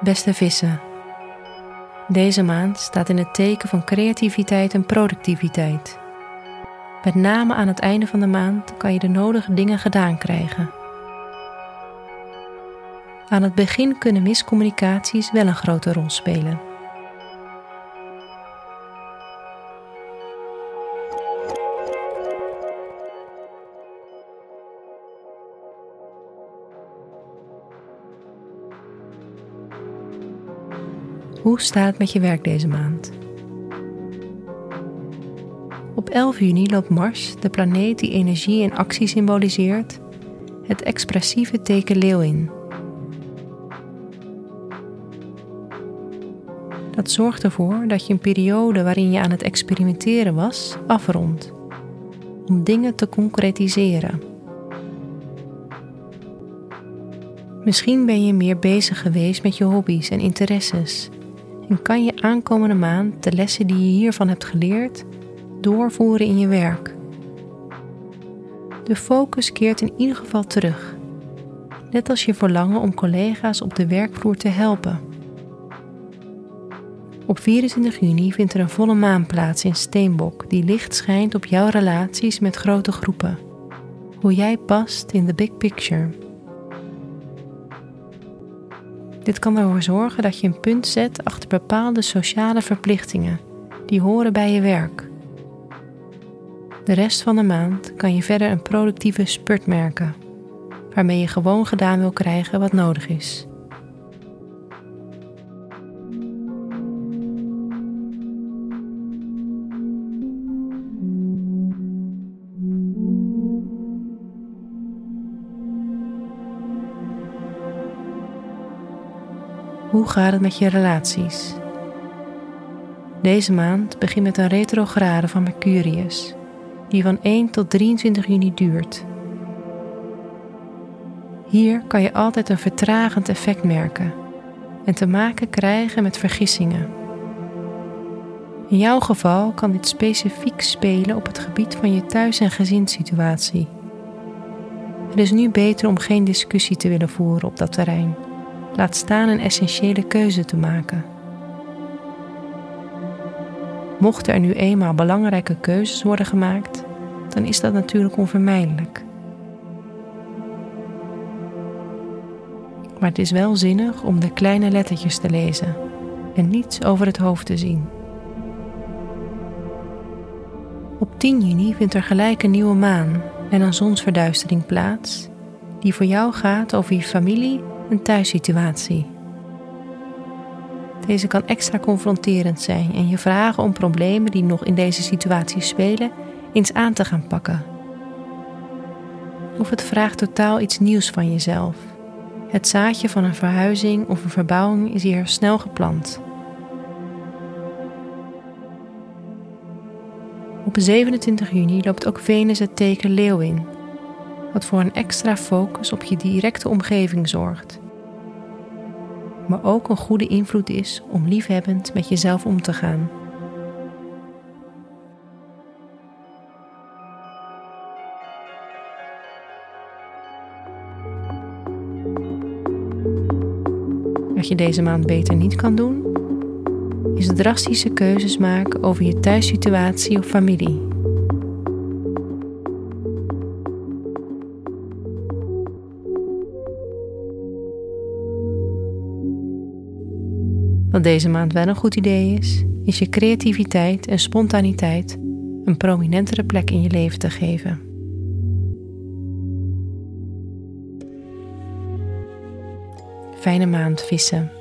Beste vissen. Deze maand staat in het teken van creativiteit en productiviteit. Met name aan het einde van de maand kan je de nodige dingen gedaan krijgen. Aan het begin kunnen miscommunicaties wel een grote rol spelen. Hoe staat het met je werk deze maand? Op 11 juni loopt Mars, de planeet die energie en actie symboliseert, het expressieve teken leeuw in. Dat zorgt ervoor dat je een periode waarin je aan het experimenteren was, afrondt. Om dingen te concretiseren. Misschien ben je meer bezig geweest met je hobby's en interesses en kan je aankomende maand de lessen die je hiervan hebt geleerd doorvoeren in je werk. De focus keert in ieder geval terug, net als je verlangen om collega's op de werkvloer te helpen. Op 24 juni vindt er een volle maan plaats in Steenbok die licht schijnt op jouw relaties met grote groepen. Hoe jij past in de big picture. Dit kan ervoor zorgen dat je een punt zet achter bepaalde sociale verplichtingen die horen bij je werk. De rest van de maand kan je verder een productieve spurt merken, waarmee je gewoon gedaan wil krijgen wat nodig is. Hoe gaat het met je relaties? Deze maand begint met een retrograde van Mercurius, die van 1 tot 23 juni duurt. Hier kan je altijd een vertragend effect merken en te maken krijgen met vergissingen. In jouw geval kan dit specifiek spelen op het gebied van je thuis- en gezinssituatie. Het is nu beter om geen discussie te willen voeren op dat terrein laat staan een essentiële keuze te maken. Mochten er nu eenmaal belangrijke keuzes worden gemaakt, dan is dat natuurlijk onvermijdelijk. Maar het is wel zinnig om de kleine lettertjes te lezen en niets over het hoofd te zien. Op 10 juni vindt er gelijk een nieuwe maan en een zonsverduistering plaats, die voor jou gaat over je familie een thuissituatie. Deze kan extra confronterend zijn en je vragen om problemen die nog in deze situatie spelen eens aan te gaan pakken. Of het vraagt totaal iets nieuws van jezelf. Het zaadje van een verhuizing of een verbouwing is hier snel geplant. Op 27 juni loopt ook Venus het teken Leeuw in, wat voor een extra focus op je directe omgeving zorgt. Maar ook een goede invloed is om liefhebbend met jezelf om te gaan. Wat je deze maand beter niet kan doen, is drastische keuzes maken over je thuissituatie of familie. Wat deze maand wel een goed idee is, is je creativiteit en spontaniteit een prominentere plek in je leven te geven. Fijne maand vissen.